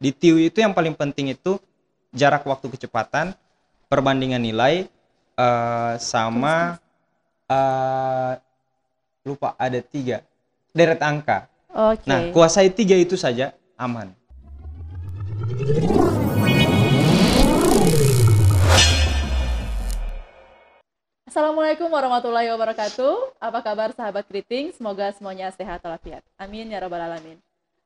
Di TIU itu yang paling penting itu jarak waktu kecepatan, perbandingan nilai, eh, sama eh, lupa ada tiga deret angka. Oke. Nah, kuasai tiga itu saja aman. Assalamualaikum warahmatullahi wabarakatuh. Apa kabar sahabat keriting? Semoga semuanya sehat walafiat. Amin ya rabbal alamin.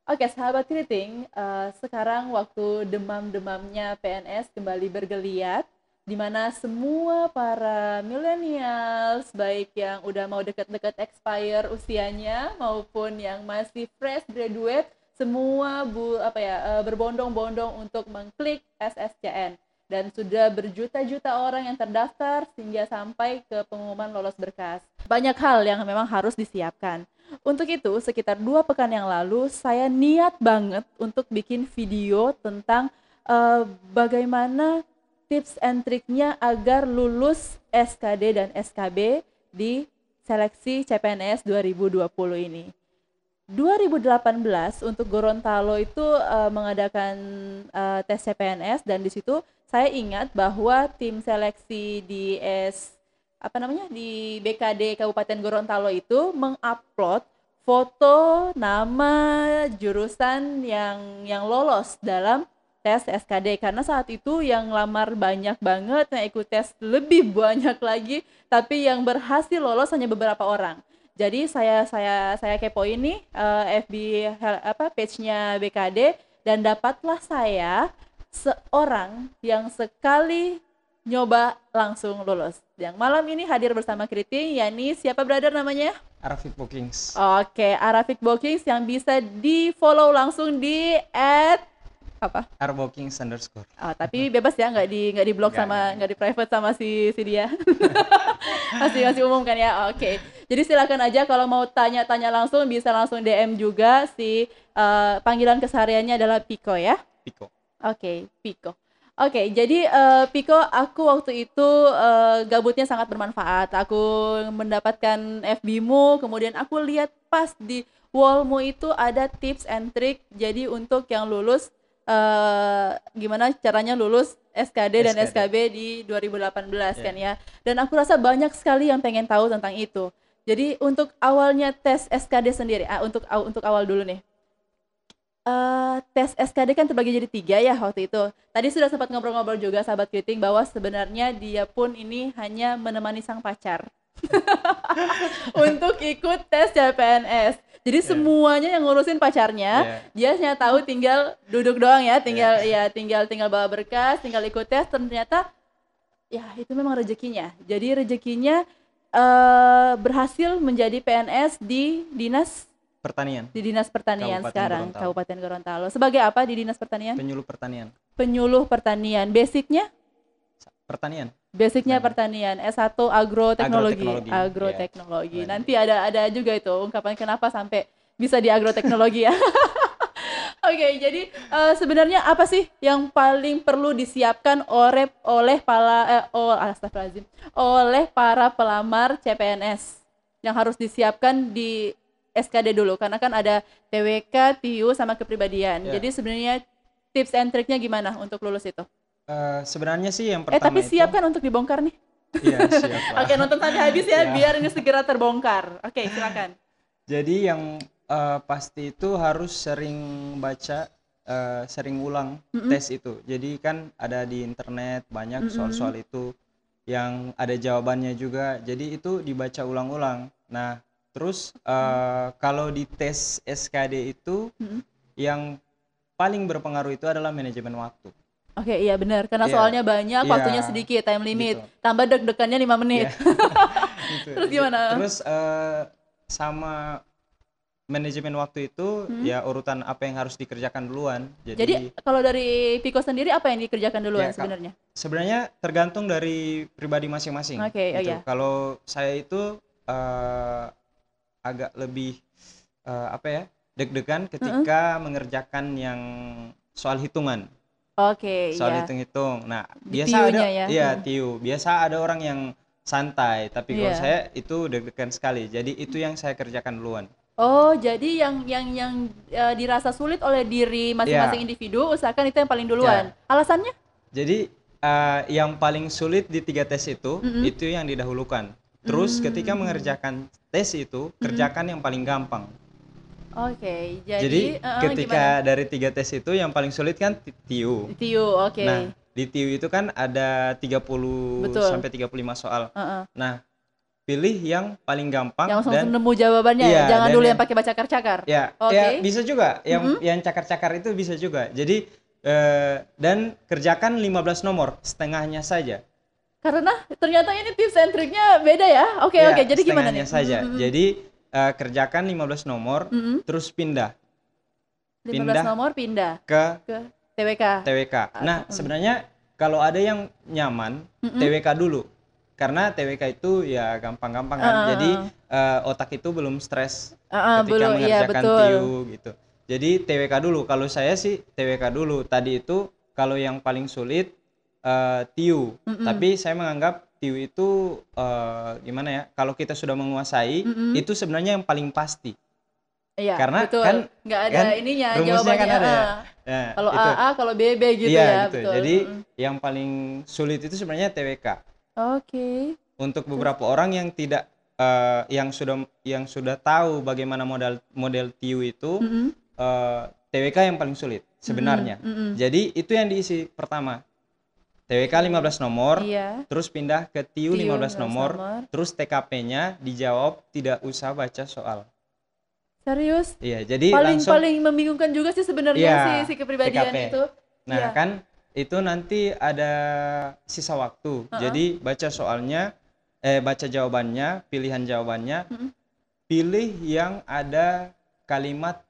Oke, sahabat keriting, eh, sekarang waktu demam-demamnya PNS kembali bergeliat, di mana semua para millennials, baik yang udah mau deket-deket expire usianya maupun yang masih fresh graduate, semua bu apa ya eh, berbondong-bondong untuk mengklik SSCN dan sudah berjuta-juta orang yang terdaftar sehingga sampai ke pengumuman lolos berkas. Banyak hal yang memang harus disiapkan. Untuk itu, sekitar dua pekan yang lalu, saya niat banget untuk bikin video tentang eh, bagaimana tips and triknya agar lulus SKD dan SKB di seleksi CPNS 2020 ini. 2018 untuk Gorontalo itu eh, mengadakan eh, tes CPNS dan di situ saya ingat bahwa tim seleksi di S apa namanya di BKD Kabupaten Gorontalo itu mengupload foto nama jurusan yang yang lolos dalam tes SKD karena saat itu yang lamar banyak banget yang ikut tes lebih banyak lagi tapi yang berhasil lolos hanya beberapa orang jadi saya saya saya kepoin nih eh, FB apa page-nya BKD dan dapatlah saya seorang yang sekali nyoba langsung lulus. Yang malam ini hadir bersama Kriting, yakni siapa brother namanya? Arafik Bookings. Oke, Arafik Bookings yang bisa di follow langsung di at apa? Arbookings underscore. Oh, tapi bebas ya, nggak di nggak di blog sama nggak. di private sama si si dia. masih masih umum kan ya. Oke. Jadi silakan aja kalau mau tanya-tanya langsung bisa langsung DM juga si eh, panggilan kesehariannya adalah Piko ya. Piko. Oke, Piko. Oke, jadi eh, Piko, aku waktu itu eh, gabutnya sangat bermanfaat. Aku mendapatkan FB-mu, kemudian aku lihat pas di wallmu itu ada tips and trick. Jadi untuk yang lulus, eh, gimana caranya lulus SKD dan SKD. SKB di 2018 kan Iya. ya. Dan aku rasa banyak sekali yang pengen tahu tentang itu. Jadi untuk awalnya tes SKD sendiri, ah, untuk untuk awal dulu nih. Eh, tes SKD kan terbagi jadi tiga ya waktu itu. Tadi sudah sempat ngobrol-ngobrol juga sahabat kriting bahwa sebenarnya dia pun ini hanya menemani sang pacar untuk ikut tes CPNS. Jadi Iya. semuanya yang ngurusin pacarnya, dia hanya tahu tinggal duduk doang ya, tinggal ya tinggal tinggal bawa berkas, tinggal ikut tes. Ternyata ya itu memang rezekinya. Jadi rezekinya eh berhasil menjadi PNS di dinas Pertanian. di dinas pertanian Kabupaten sekarang Gorontalo. Kabupaten Gorontalo. Sebagai apa di dinas pertanian? Penyuluh pertanian. Penyuluh pertanian. Basicnya? Pertanian. Basicnya pertanian. S1 agroteknologi. Agroteknologi, Agroteknologi. iya. Nanti ada ada juga itu ungkapan kenapa sampai bisa di agroteknologi ya. Oke, jadi eh, sebenarnya apa sih yang paling perlu disiapkan oleh oleh para eh, oh, astagfirullahaladzim, oleh para pelamar CPNS yang harus disiapkan di SKD dulu karena kan ada TWK, TIU sama kepribadian. Ya. Jadi sebenarnya tips and triknya gimana untuk lulus itu? Eh, sebenarnya sih yang eh pertama tapi itu- siap kan untuk dibongkar nih? Iya, siap. Oke nonton sampai habis ya Ya. biar ini segera terbongkar. Oke silakan. Jadi yang eh, pasti itu harus sering baca, eh, sering ulang Mm-mm. tes itu. Jadi kan ada di internet banyak soal-soal itu yang ada jawabannya juga. Jadi itu dibaca ulang-ulang. Nah, terus eh, kalau di tes SKD itu Mm-mm. yang paling berpengaruh itu adalah manajemen waktu. Oke iya benar karena Iya. soalnya banyak Iya, waktunya sedikit time limit gitu. tambah deg-degannya 5 menit. Iya. Gitu. Terus gimana? Terus eh, sama manajemen waktu itu Hmm. ya urutan apa yang harus dikerjakan duluan. Jadi, Jadi kalau dari Piko sendiri apa yang dikerjakan duluan Ya, Kak. sebenarnya? sebenarnya tergantung dari pribadi masing-masing. Oke, oh gitu. iya. Kalau saya itu eh, agak lebih eh, apa ya deg-degan ketika mengerjakan yang soal hitungan, Oke soal iya. hitung-hitung. Nah Di biasa ada ya? iya Hmm. TIU. Biasa ada orang yang santai, tapi kalau Iya. saya itu deg-degan sekali. Jadi itu yang saya kerjakan duluan. Oh, jadi yang yang yang eh, dirasa sulit oleh diri masing-masing Ya. individu, usahakan itu yang paling duluan. Alasannya? Jadi eh, yang paling sulit di tiga tes itu Mm-mm. itu yang didahulukan. Terus ketika mengerjakan tes itu kerjakan yang paling gampang. Oke, jadi, Jadi eh, ketika dari tiga tes itu yang paling sulit kan ti- TIU. gimana? Tiu, oke. Nah, di TIU itu kan ada 30 Betul. sampai 35 soal. Heeh. Nah, pilih yang paling gampang Yang langsung dan nemu jawabannya ya, Iya, jangan dulu yang- yang pakai baca cakar-cakar. ya, Oke. ya bisa juga yang yang cakar-cakar itu bisa juga. Jadi eh, dan kerjakan 15 nomor, setengahnya saja. Karena ternyata ini tips and triknya beda ya. Oke, Ya, oke. Jadi gimana nih? setengahnya saja. Mm, mm, mm. Jadi eh, kerjakan 15 nomor, Mm-mm. terus pindah 15 pindah. nomor pindah ke ke TWK. TWK. Nah, sebenarnya kalau ada yang nyaman, TWK dulu. Karena TWK itu ya gampang-gampang kan. Ah. Jadi eh, otak itu belum stres Ah, ah, ketika belum, iya, mengerjakan betul. TIU gitu. Jadi TWK dulu. Kalau saya sih TWK dulu. Tadi itu kalau yang paling sulit eh, TIU. Tapi saya menganggap TIU itu eh, gimana ya? Kalau kita sudah menguasai, Mm-mm. itu sebenarnya yang paling pasti. Iya, Karena betul. kan- nggak ada kan ininya rumusnya jawabannya. kan ada ya. Nah, Kalau itu. AA, kalau BB gitu Iya, ya, gitu. betul. Jadi Mm-mm. yang paling sulit itu sebenarnya TWK. Oke. Untuk beberapa orang yang tidak eh, yang sudah yang sudah tahu bagaimana model model TIU itu Mm-mm. eh, TWK yang paling sulit sebenarnya. Mm-mm. Jadi itu yang diisi pertama. TWK 15 nomor, Iya. terus pindah ke TIU, TIU 15 nomor, nomor. terus TKP-nya dijawab tidak usah baca soal. Serius? Iya, jadi paling langsung paling membingungkan juga sih sebenarnya Iya, si si kepribadian TKP. itu. Nah, Iya. kan itu nanti ada sisa waktu. Jadi baca soalnya eh baca jawabannya, pilihan jawabannya. Pilih yang ada kalimat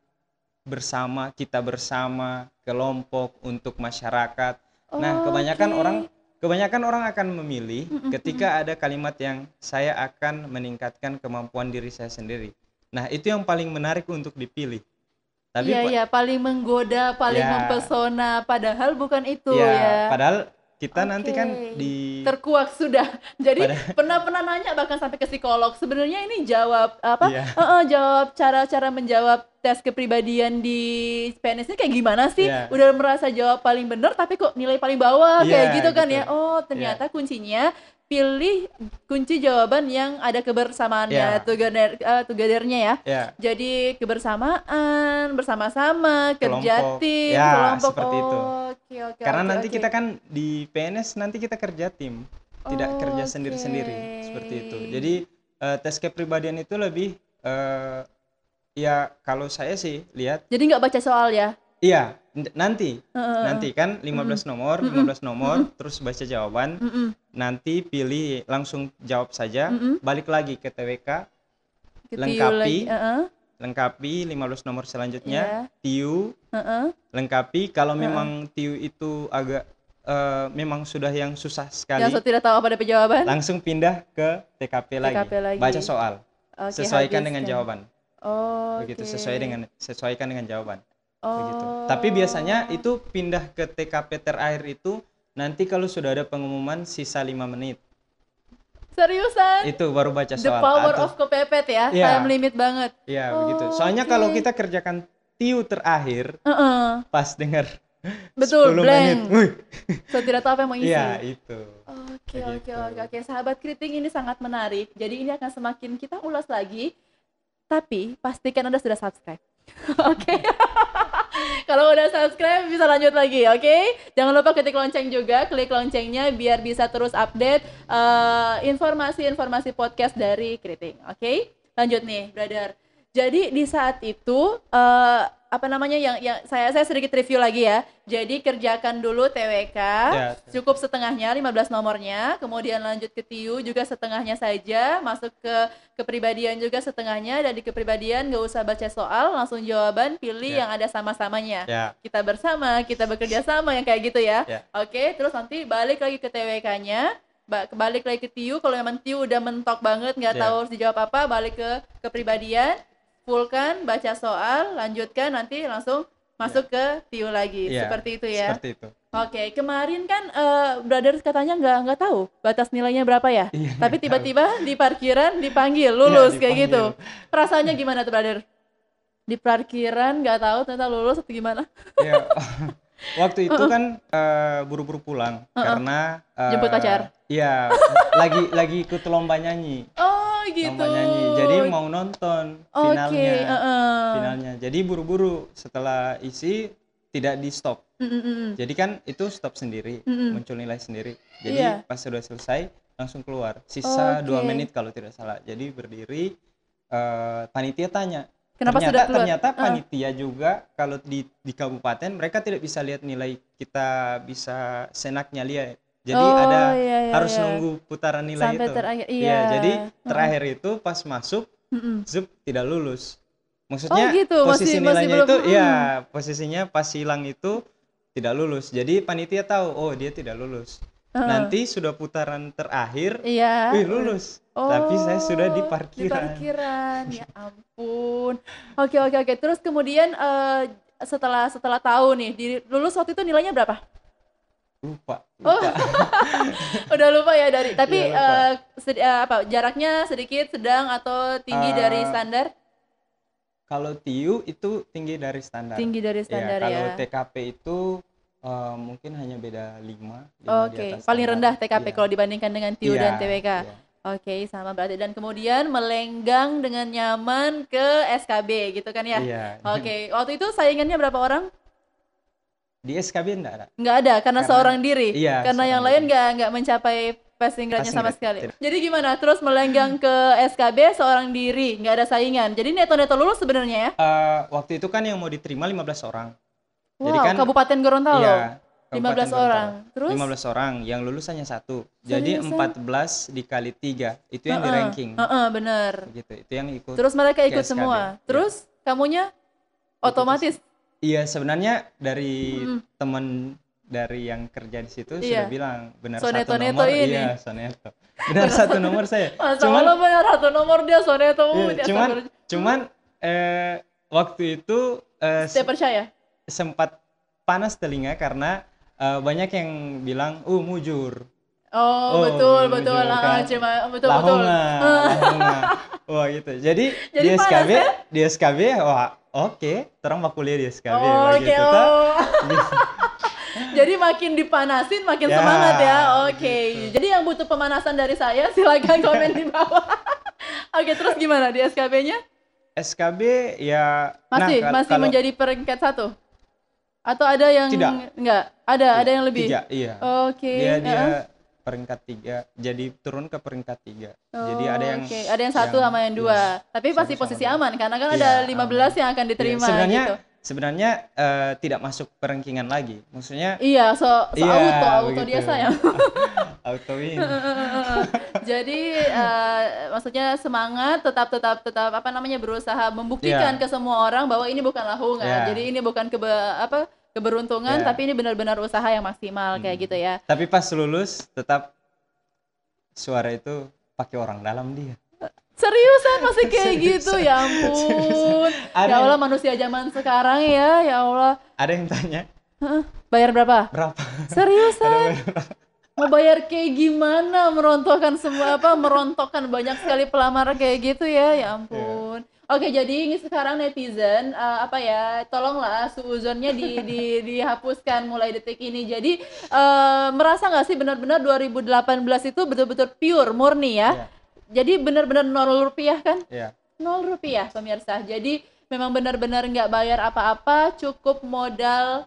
bersama, kita bersama, kelompok untuk masyarakat. Nah, kebanyakan Oke. orang kebanyakan orang akan memilih ketika ada kalimat yang saya akan meningkatkan kemampuan diri saya sendiri. Nah, itu yang paling menarik untuk dipilih. Tapi iya iya paling menggoda, paling Ya. mempesona padahal bukan itu ya, ya. padahal kita nanti kan di terkuak sudah. Jadi Pada- pernah pernah nanya bahkan sampai ke psikolog. Sebenarnya ini jawab apa? Iya. Eh, eh, jawab cara-cara menjawab tes kepribadian di PNS ini kayak gimana sih? Iya. Udah merasa jawab paling benar tapi kok nilai paling bawah kayak Iya, gitu kan gitu. ya. Oh, ternyata kuncinya pilih kunci jawaban yang ada kebersamaannya, Iya. together eh, together-nya ya. ya Jadi kebersamaan, bersama-sama, kerja Kelompok. tim, Ya, kelompok. seperti itu. Oh, Oke, oke. karena oke, nanti oke. kita kan di PNS nanti kita kerja tim tidak kerja Oke. sendiri-sendiri seperti itu jadi eh, tes kepribadian itu lebih eh, ya kalau saya sih lihat Jadi nggak baca soal ya? Iya nanti Heeh. nanti kan 15 nomor 15 nomor terus baca jawaban Mm-mm. nanti pilih langsung jawab saja Mm-mm. balik lagi ke TWK Ke Lengkapi. Lagi. Heeh, lengkapi 15 nomor selanjutnya Iya. TIU heeh. lengkapi kalau memang TIU itu agak eh, memang sudah yang susah sekali Yang tidak tahu apa DP jawaban. langsung pindah ke TKP lagi, TKP lagi. baca soal Oke, sesuaikan dengan habiskan. jawaban Oh, begitu sesuai dengan sesuaikan dengan jawaban oh. begitu tapi biasanya itu pindah ke TKP terakhir itu nanti kalau sudah ada pengumuman sisa lima menit seriusan itu baru baca the soal power Atau- of kepepet ya, Iya. time limit banget. ya Oh, begitu soalnya kalau oke. kita kerjakan TIU terakhir Heeh. pas dengar Betul, 10 blank. menit Saya tidak tahu apa yang mau isi. iya itu Oke, oke, gitu. oke, oke. Sahabat kriting ini sangat menarik. Jadi ini akan semakin kita ulas lagi. Tapi pastikan Anda sudah subscribe. Oke. Kalau udah subscribe bisa lanjut lagi, oke? Jangan lupa ketik lonceng juga, klik loncengnya biar bisa terus update eh, informasi-informasi podcast dari Kriting, oke? Lanjut nih, brother. Jadi di saat itu eh, apa namanya yang yang saya saya sedikit review lagi ya. Jadi kerjakan dulu TWK, Ya. cukup setengahnya 15 nomornya, kemudian lanjut ke TIU juga setengahnya saja, masuk ke kepribadian juga setengahnya dan di kepribadian nggak usah baca soal, langsung jawaban pilih Ya. yang ada sama-samanya. ya Kita bersama, kita bekerja sama yang kayak gitu ya. Ya. Oke, terus nanti balik lagi ke TWK-nya, ba- balik lagi ke TIU kalau memang TIU udah mentok banget nggak Ya. tahu harus dijawab apa, balik ke kepribadian, fullkan, baca soal, lanjutkan nanti langsung masuk ke TIU lagi. Ya, Seperti itu ya. seperti itu Oke, kemarin kan eh, brother katanya nggak nggak tahu batas nilainya berapa ya. Iya, Tapi tiba-tiba di parkiran dipanggil lulus Iya, kayak gitu. dipanggil. Perasaannya gimana tuh brother? Di parkiran nggak tahu ternyata lulus atau gimana? ya waktu itu kan eh, buru-buru pulang karena eh, Jemput pacar? iya lagi lagi ikut lomba nyanyi Oh gitu. lomba nyanyi. Jadi mau nonton Oke, finalnya. heeh. finalnya. Jadi buru-buru setelah isi tidak di stop. Mm, mm, mm. jadi kan itu stop sendiri Mm-mm. muncul nilai sendiri. Jadi pas sudah selesai langsung keluar. Sisa dua menit kalau tidak salah. Jadi berdiri eh, panitia tanya. Kenapa ternyata sudah keluar? ternyata panitia juga kalau di di kabupaten mereka tidak bisa lihat nilai kita bisa senaknya lihat jadi Oh, ada iya, iya, harus iya. nunggu putaran nilai Sampai itu terakhir, Iya, iya. jadi terakhir itu pas masuk Mm-mm. zup tidak lulus maksudnya Oh, gitu, posisi masih- masih nilainya belum- itu mm. ya posisinya pas hilang itu tidak lulus jadi panitia tahu oh dia tidak lulus Heeh. nanti sudah putaran terakhir Iya. wih lulus tapi saya sudah di Oh, Di parkiran parkiran. Ya ampun. Oke oke oke. Terus kemudian eh, setelah setelah tahu nih, di, lulus waktu itu nilainya berapa? Lupa Oh. lupa Udah lupa ya dari. Tapi Iya, lupa. sedi- eh, apa jaraknya sedikit, sedang atau tinggi Eh, dari standar? kalau tiu itu tinggi dari standar Tinggi dari Ya, standar ya. kalau TKP itu eh, mungkin hanya beda 5 Oke, paling rendah TKP kalau dibandingkan dengan TIU dan TWK. Iya. Oke, sama berarti. Dan kemudian melenggang dengan nyaman ke SKB gitu kan ya? Iya. Oke, waktu itu saingannya berapa orang? Di SKB enggak ada. Nggak ada, karena, Karena- seorang diri. iya, karena yang lain diri. nggak nggak mencapai passing grade-nya sama grade, sekali. tidak. Jadi gimana? Terus melenggang ke SKB seorang diri, nggak ada saingan. Jadi neto-neto lulus sebenarnya ya? Eh, waktu itu kan yang mau diterima 15 orang. Wow, Jadi kan- Kabupaten Gorontalo. Iya. 15 Kabupaten orang. Gorontalo. Terus? 15 orang, yang lulus hanya satu. Jadi Seriusan? 14 dikali 3. Itu yang di Heeh, ranking. heeh, bener. Gitu. Itu yang ikut. Terus mereka ikut semua. iya. Terus kamunya otomatis. Iya, sebenarnya dari Mm-mm. teman dari yang kerja di situ Iya. sudah bilang benar Soneto satu nomor ini. iya Soneto. Benar satu nomor saya. Masa cuman benar satu nomor dia soneto iya, dia cuman sabar. cuman eh waktu itu eh, Saya percaya. sempat panas telinga karena eh, banyak yang bilang, "Uh, mujur." Oh, Oh, betul jujur betul lah kan. cuma betul betul. lahonga, lahonga. Wah gitu. Jadi, Jadi di panas, SKB, ya? di SKB, wah oke, terang mau kuliah di SKB Oh, Oke, oh. Gitu. Jadi makin dipanasin makin Ya, semangat ya. Oke. gitu. Jadi yang butuh pemanasan dari saya silakan komen di bawah. Oke, terus gimana di SKB-nya? SKB ya Masih kal- masih kalau menjadi peringkat satu? Atau ada yang Tidak. enggak? Ada, ada yang lebih. tiga, iya. Oke. Dia dia heeh. Peringkat tiga, jadi turun ke peringkat tiga. Oh, jadi ada yang Oke, ada yang satu sama yang dua. Tapi satu pasti sama posisi dua. aman karena kan Iya, ada 15 yang akan Iya, diterima sebenarnya gitu. sebenarnya eh, tidak masuk perankingan lagi. Maksudnya Iya, so, so Iya, auto, auto begitu. dia sayang. auto win. Jadi eh, maksudnya semangat tetap tetap tetap apa namanya berusaha membuktikan Iya. ke semua orang bahwa ini bukan lahungan. Iya. Jadi ini bukan kebe apa keberuntungan Iya. tapi ini benar-benar usaha yang maksimal kayak Hmm. gitu ya. Tapi pas lulus tetap suara itu pakai orang dalam dia. Seriusan masih kayak gitu ya ampun. Ada Ya yang- Allah manusia zaman sekarang ya, ya Allah. Ada yang tanya Heeh, Bayar berapa? berapa? Seriusan? Mau bayar kayak gimana merontokkan semua apa merontokkan banyak sekali pelamar kayak gitu ya ya ampun oke jadi ini sekarang netizen eh, apa ya tolonglah suuzonnya di, di dihapuskan mulai detik ini. Jadi eh, merasa nggak sih benar-benar 2018 itu betul-betul pure murni ya? Iya. jadi benar-benar nol rupiah kan? Iya. nol rupiah pemirsa. Jadi memang benar-benar nggak bayar apa-apa cukup modal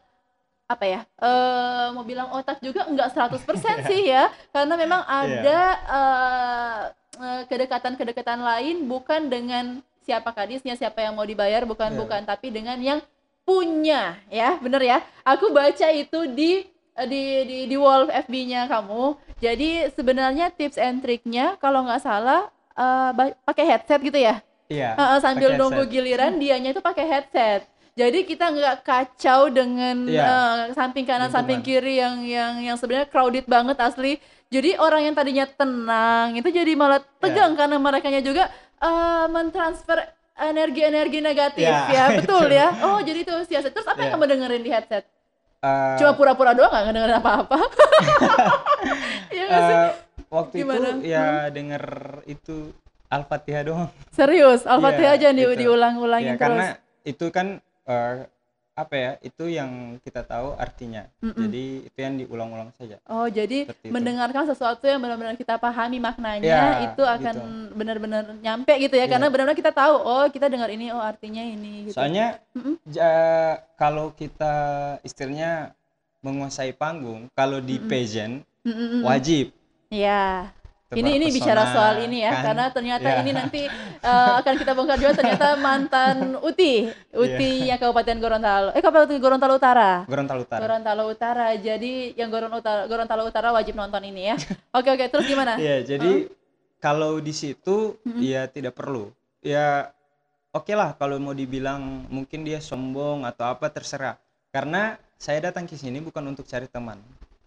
apa ya eh mau bilang otak juga nggak 100% sih ya. Karena memang ada eh, eh, kedekatan-kedekatan lain bukan dengan siapa kadisnya siapa yang mau dibayar bukan Iya. bukan tapi dengan yang punya ya bener ya aku baca itu di eh, di di, di wall FB-nya kamu jadi sebenarnya tips and triknya kalau nggak salah ba- pakai headset gitu ya Iya. Heeh, sambil nunggu giliran dianya itu pakai headset. Jadi kita nggak kacau dengan Iya. eh, samping kanan, samping Lingkungan. kiri yang yang yang sebenarnya crowded banget asli. Jadi orang yang tadinya tenang itu jadi malah Iya. tegang karena mereka juga eh, mentransfer energi-energi negatif Iya, ya, betul itu. ya. Oh, jadi itu siasat. Terus apa yang Iya. kamu dengerin di headset? Eh, Cuma pura-pura doang nggak ngedengerin apa-apa? Iya sih? eh, waktu Gimana? itu ya denger itu Al-Fatihah doang. Serius, Al-Fatihah Iya, aja di, itu. diulang-ulangin Ya, terus. karena itu kan eh, apa ya itu yang kita tahu artinya Mm-mm. jadi itu yang diulang-ulang saja Oh, jadi Seperti itu. mendengarkan sesuatu yang benar-benar kita pahami maknanya Ya, itu akan benar-benar nyampe gitu ya, karena Iya. benar-benar kita tahu, oh kita dengar ini, oh artinya ini gitu. soalnya Mm-mm. ja- kalau kita istilahnya menguasai panggung kalau di Mm-mm. pageant Mm-mm. wajib Ya, tebar ini ini bicara soal ini ya, kan? karena ternyata Ya. ini nanti eh, akan kita bongkar juga ternyata mantan Uti, Uti Iya. yang Kabupaten Gorontalo, eh Kabupaten Gorontalo Utara. Gorontalo Utara Gorontalo Utara. Jadi yang Gorontalo Gorontalo Utara wajib nonton ini ya. Oke oke, terus gimana? Iya, jadi kalau di situ ya tidak perlu. Ya oke lah kalau mau dibilang mungkin dia sombong atau apa terserah. Karena saya datang ke sini bukan untuk cari teman,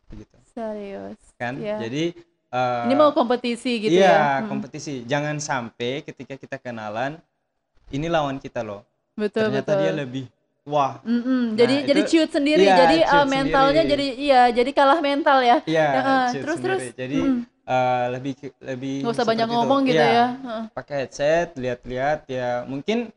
begitu Serius. kan? Iya. Jadi eh, Ini mau kompetisi gitu iya, ya. Mm, kompetisi. Jangan sampai ketika kita kenalan ini lawan kita loh. Betul Ternyata betul. dia lebih wah. Mm-mm, Nah, jadi jadi itu- ciut sendiri, iya, jadi ciut uh, mentalnya sendiri. jadi iya, jadi kalah mental ya. Iya, Ya, uh, terus sendiri. terus. Jadi mm, eh, lebih lebih nggak usah banyak itu. ngomong gitu Iya. ya. Heeh. pakai headset lihat-lihat ya mungkin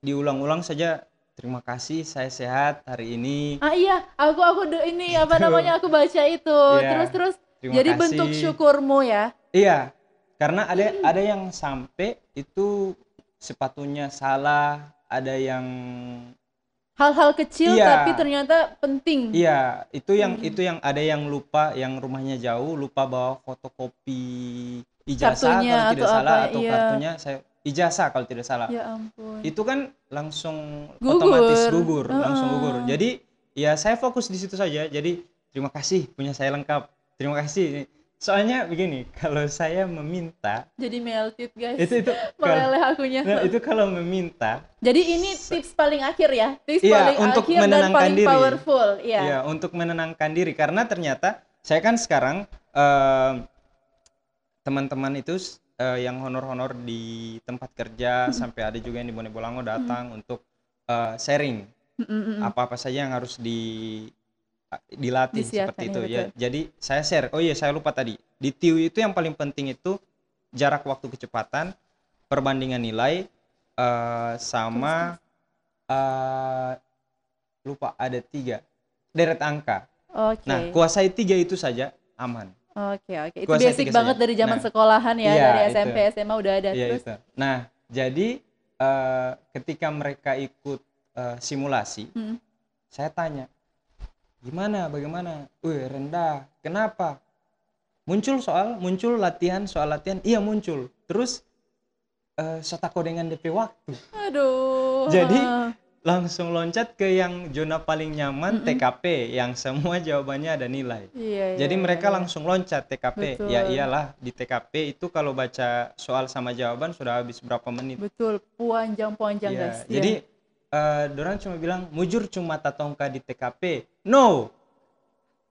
diulang-ulang saja terima kasih saya sehat hari ini Ah iya, aku aku ini apa Gitu. namanya aku baca itu. Iya, Terus terus. Terima Jadi kasih bentuk syukurmu ya. iya karena ada ada yang sampai itu sepatunya salah ada yang Hal-hal kecil Iya. tapi ternyata penting. iya itu yang Hmm. itu yang ada yang lupa yang rumahnya jauh lupa bawa fotokopi ijazah Kartunya kalau tidak atau salah apa, atau iya. kartunya saya ijazah kalau tidak salah Ya ampun. itu kan langsung Gugur. otomatis gugur, langsung Heeh. gugur. Jadi ya saya fokus di situ saja. Jadi terima kasih punya saya lengkap. Terima kasih. Soalnya begini, kalau saya meminta Jadi melted guys. itu itu kalau, Meleleh akunya. nah, itu kalau meminta Jadi ini tips paling akhir ya. Tips Iya, paling untuk akhir dan menenangkan paling diri. powerful. Iya. ya untuk menenangkan diri karena ternyata saya kan sekarang eh, teman-teman itu eh, yang honor-honor di tempat kerja sampai ada juga yang di Bone Bolango datang untuk eh, sharing apa-apa saja yang harus di dilatih Disiapkan, seperti iya, itu ya. betul. Jadi saya share. Oh iya saya lupa tadi. Di TIU itu yang paling penting itu jarak waktu kecepatan, perbandingan nilai eh, sama eh, lupa ada tiga deret angka. Oke. Nah kuasai tiga itu saja aman. Oke, oke. Itu Kuasai basic banget saja. dari zaman Nah, sekolahan ya, iya, dari itu. SMP, SMA udah ada. Iya Terus itu. Nah jadi eh, ketika mereka ikut eh, simulasi, Mm. saya tanya gimana? Bagaimana? Wih rendah. Kenapa? Muncul soal muncul latihan soal latihan. Iya muncul. Terus eh sotako dengan DP waktu. Aduh. Jadi, langsung loncat ke yang zona paling nyaman Mm-mm. TKP yang semua jawabannya ada nilai. Iya, jadi iya, mereka iya. langsung loncat TKP Betul. ya iyalah. Di TKP itu kalau baca soal sama jawaban sudah habis berapa menit. Betul. Puanjang-puanjang Iya, guys. Iya. jadi eh Doran cuma bilang mujur cuma tatongka di TKP. No,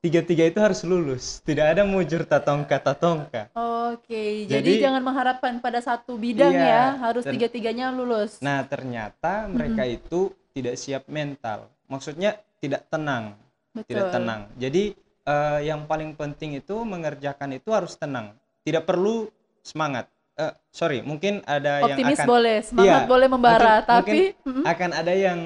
tiga-tiga itu harus lulus. Tidak ada mujur tatongka tatongka. Oke, jadi, Jadi- jangan mengharapkan pada satu bidang Iya, ya, harus tiga-tiganya lulus. Nah ternyata mereka itu tidak siap mental. Maksudnya tidak tenang, Betul. tidak tenang. Jadi eh, yang paling penting itu mengerjakan itu harus tenang. Tidak perlu semangat. Eh, sorry, mungkin ada Optimis yang akan boleh, semangat Iya, boleh membara, mungkin- tapi mungkin mm, akan ada yang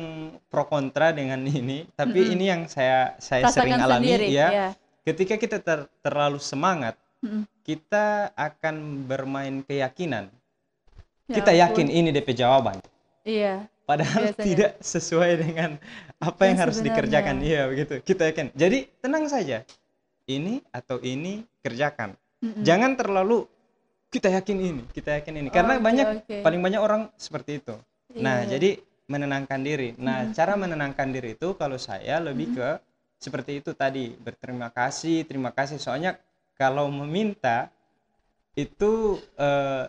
pro kontra dengan ini tapi Mm-mm. ini yang saya saya rasakan sering alami sendiri. ya ya. ketika kita ter- terlalu semangat Mm-mm. kita akan bermain keyakinan Ya kita yakin ini DP jawaban Iya, padahal Biasanya. tidak sesuai dengan apa yang, Yang harus sebenarnya. dikerjakan iya begitu kita yakin jadi tenang saja ini atau ini kerjakan Mm-mm. jangan terlalu kita yakin ini kita yakin ini karena Oke, banyak oke. paling banyak orang seperti itu Nah, Iya. jadi menenangkan diri. Nah, Mhm. cara menenangkan diri itu kalau saya lebih ke seperti itu tadi, berterima kasih, terima kasih. Soalnya kalau meminta itu eh,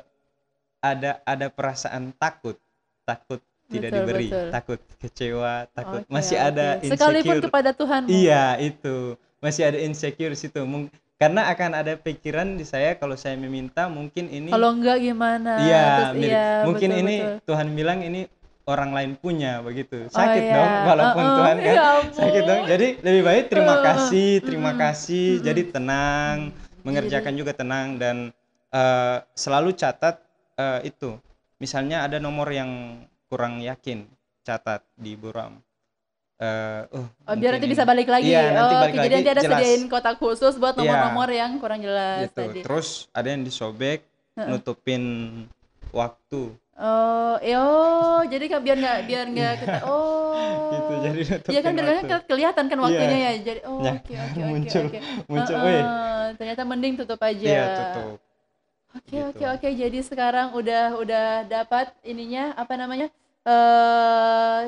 ada ada perasaan takut, takut tidak Betul, diberi, betul. takut kecewa, takut Oke, masih ada sekalipun insecure. kepada Tuhan. Iya, itu. Masih ada insecure situ. Karena akan ada pikiran di saya kalau saya meminta mungkin ini Kalau enggak gimana? Iya, Terus, iya, mungkin betul, ini betul. Tuhan bilang ini orang lain punya begitu. Oh, Sakit iya. dong walaupun Uh-uh. Tuhan kan Ya ampun. sakit dong. Jadi lebih baik terima kasih, terima Mm-mm. kasih. Jadi tenang, mengerjakan juga tenang dan eh, selalu catat eh, itu. Misalnya ada nomor yang kurang yakin. catat di buram. Eh, oh, Oh, biar nanti bisa balik lagi. Iya, nanti oh, balik. Jadi lagi, nanti ada jelas. sediain kotak khusus buat Iya. nomor-nomor yang kurang jelas gitu. tadi. Terus ada yang disobek nutupin waktu. Oh, eh, oh, jadi kan biar nggak biar nggak kita oh. Gitu, jadi nutupin Iya kan biar kan kelihatan kan waktunya Iya. ya. Jadi oh, Ya, oke oke oke muncul- oke. muncul, Heeh, weh. ternyata mending tutup aja. Iya, tutup. Oke Gitu. oke oke. Jadi sekarang udah udah dapat ininya apa namanya? eh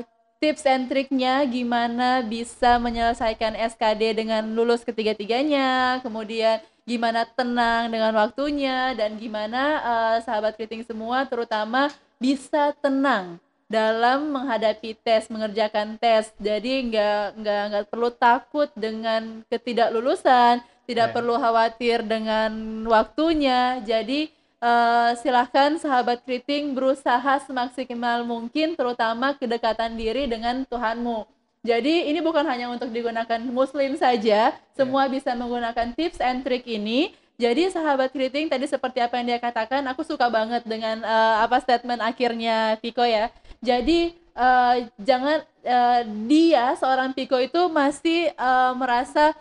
tips and triknya gimana bisa menyelesaikan SKD dengan lulus ketiga-tiganya, kemudian gimana tenang dengan waktunya dan gimana eh, sahabat kriting semua terutama bisa tenang dalam menghadapi tes, mengerjakan tes. Jadi nggak nggak nggak perlu takut dengan ketidaklulusan, tidak Ya. perlu khawatir dengan waktunya. Jadi eh, silahkan sahabat kriting berusaha semaksimal mungkin, terutama kedekatan diri dengan Tuhanmu. Jadi ini bukan hanya untuk digunakan Muslim saja, semua bisa menggunakan tips and trick ini. Jadi sahabat kriting tadi seperti apa yang dia katakan, aku suka banget dengan eh, apa statement akhirnya Piko ya. Jadi eh, jangan eh, dia seorang Piko itu masih eh, merasa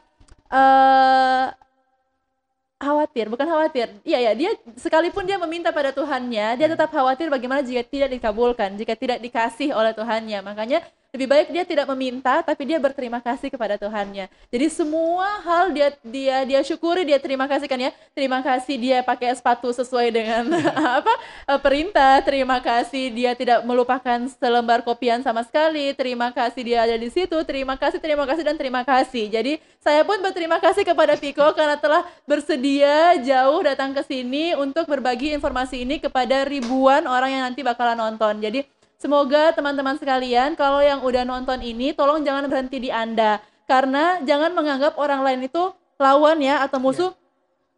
eh khawatir, bukan khawatir. Iya ya, dia sekalipun dia meminta pada Tuhannya, dia tetap khawatir bagaimana jika tidak dikabulkan, jika tidak dikasih oleh Tuhannya. Makanya lebih baik dia tidak meminta tapi dia berterima kasih kepada Tuhannya. Jadi semua hal dia dia dia syukuri, dia terima kasih kan ya. Terima kasih dia pakai sepatu sesuai dengan apa eh, perintah, terima kasih dia tidak melupakan selembar kopian sama sekali, terima kasih dia ada di situ, terima kasih, terima kasih dan terima kasih. Jadi saya pun berterima kasih kepada Piko karena telah bersedia jauh datang ke sini untuk berbagi informasi ini kepada ribuan orang yang nanti bakalan nonton. Jadi semoga teman-teman sekalian kalau yang udah nonton ini tolong jangan berhenti di Anda karena jangan menganggap orang lain itu lawan ya atau musuh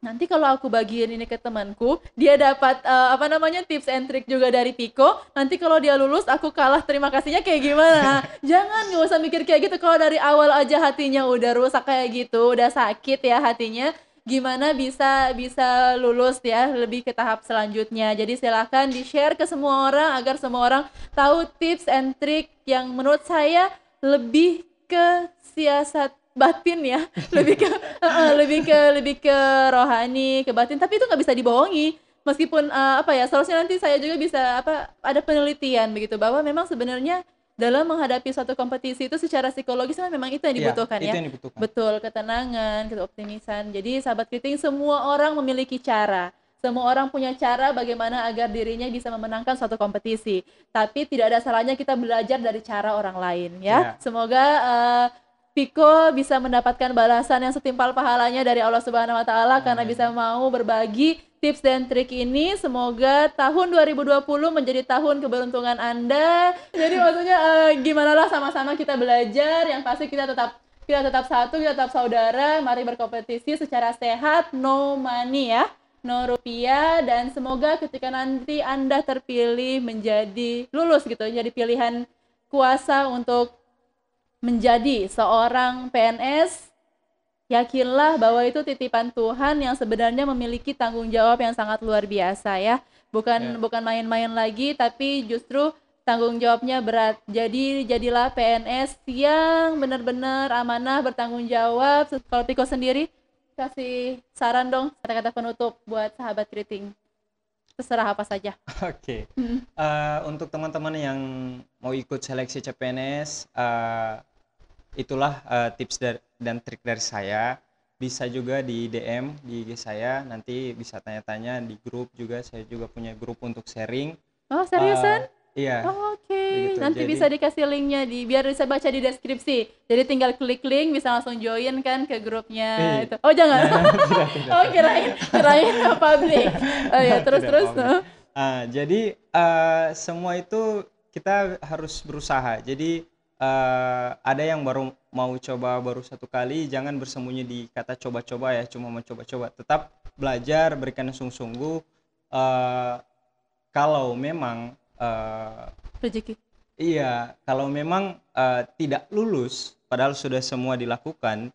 nanti kalau aku bagiin ini ke temanku, dia dapat eh, apa namanya tips and trick juga dari Piko. Nanti kalau dia lulus, aku kalah terima kasihnya kayak gimana? Jangan nggak usah mikir kayak gitu. Kalau dari awal aja hatinya udah rusak kayak gitu, udah sakit ya hatinya. Gimana bisa bisa lulus ya lebih ke tahap selanjutnya. Jadi silahkan di share ke semua orang agar semua orang tahu tips and trick yang menurut saya lebih ke siasat batin ya. Lebih ke uh, lebih ke lebih ke rohani ke batin. Tapi itu nggak bisa dibohongi. Meskipun uh, apa ya seharusnya nanti saya juga bisa apa ada penelitian begitu bahwa memang sebenarnya dalam menghadapi suatu kompetisi itu secara psikologis memang itu yang Iya, dibutuhkan itu ya. yang dibutuhkan. betul ketenangan keoptimisan. Jadi sahabat kriting semua orang memiliki cara. Semua orang punya cara bagaimana agar dirinya bisa memenangkan suatu kompetisi. Tapi tidak ada salahnya kita belajar dari cara orang lain ya. Ya. semoga uh, Piko bisa mendapatkan balasan yang setimpal pahalanya dari Allah Subhanahu wa taala karena bisa mau berbagi tips dan trik ini. Semoga tahun 2020 menjadi tahun keberuntungan Anda. Jadi maksudnya eh, gimana lah sama-sama kita belajar, yang pasti kita tetap kita tetap satu, kita tetap saudara. Mari berkompetisi secara sehat, no money ya. No rupiah dan semoga ketika nanti Anda terpilih menjadi lulus gitu, jadi pilihan kuasa untuk menjadi seorang PNS, yakinlah bahwa itu titipan Tuhan yang sebenarnya memiliki tanggung jawab yang sangat luar biasa ya. Bukan Ya. bukan main-main lagi tapi justru tanggung jawabnya berat. Jadi jadilah PNS yang benar-benar amanah, bertanggung jawab. Kalau Piko sendiri kasih saran dong kata-kata penutup buat sahabat kriting. Terserah apa saja. Oke. Hmm. Eh, untuk teman-teman yang mau ikut seleksi CPNS, eh, itulah eh, tips dar- dan trik dari saya. Bisa juga di DM di IG saya, nanti bisa tanya-tanya di grup juga. Saya juga punya grup untuk sharing. Oh, seriusan? Eh, iya. Oh, Oke, Begitu, nanti jadi- bisa dikasih linknya di biar bisa baca di deskripsi. Jadi tinggal klik link bisa langsung join kan ke grupnya Eh. itu. Oh jangan. tidak, tidak. oh kirain kirain public. Oh ya terus Tidak terus. public. Ah, jadi eh, semua itu kita harus berusaha. Jadi eh, ada yang baru mau coba baru satu kali, jangan bersembunyi di kata coba-coba ya, cuma mau coba-coba. Tetap belajar, berikan sungguh-sungguh. Eh, kalau memang eh, Rezeki. iya, kalau memang eh, tidak lulus, padahal sudah semua dilakukan,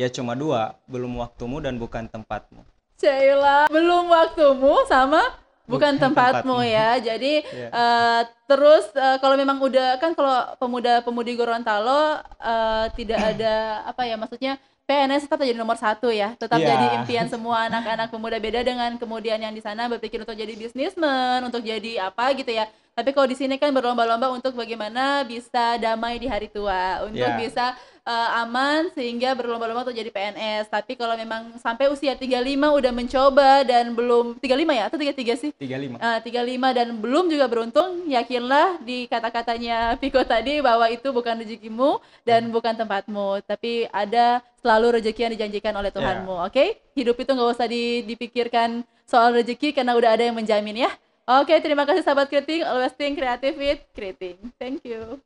ya cuma dua, belum waktumu dan bukan tempatmu. Sheila, belum waktumu sama bukan tempatmu ya. Jadi Iya. eh, terus eh, kalau memang udah kan kalau pemuda-pemudi Gorontalo eh, tidak ada apa ya maksudnya PNS tetap jadi nomor satu ya, tetap Iya. jadi impian semua anak-anak pemuda beda dengan kemudian yang di sana berpikir untuk jadi bisnismen, untuk jadi apa gitu ya. Tapi kalau di sini kan berlomba-lomba untuk bagaimana bisa damai di hari tua, untuk Iya. bisa eh, aman sehingga berlomba-lomba untuk jadi PNS. Tapi kalau memang sampai usia 35 udah mencoba dan belum 35 ya atau 33 sih? 35 Eh, 35 dan belum juga beruntung, yakinlah di kata-katanya Piko tadi bahwa itu bukan rezekimu dan bukan tempatmu, tapi ada selalu rezeki yang dijanjikan oleh Tuhanmu, oke? Hidup itu nggak usah di- dipikirkan soal rezeki karena udah ada yang menjamin ya. Oke, terima kasih sahabat Kriting, always think creative with Kriting. Thank you.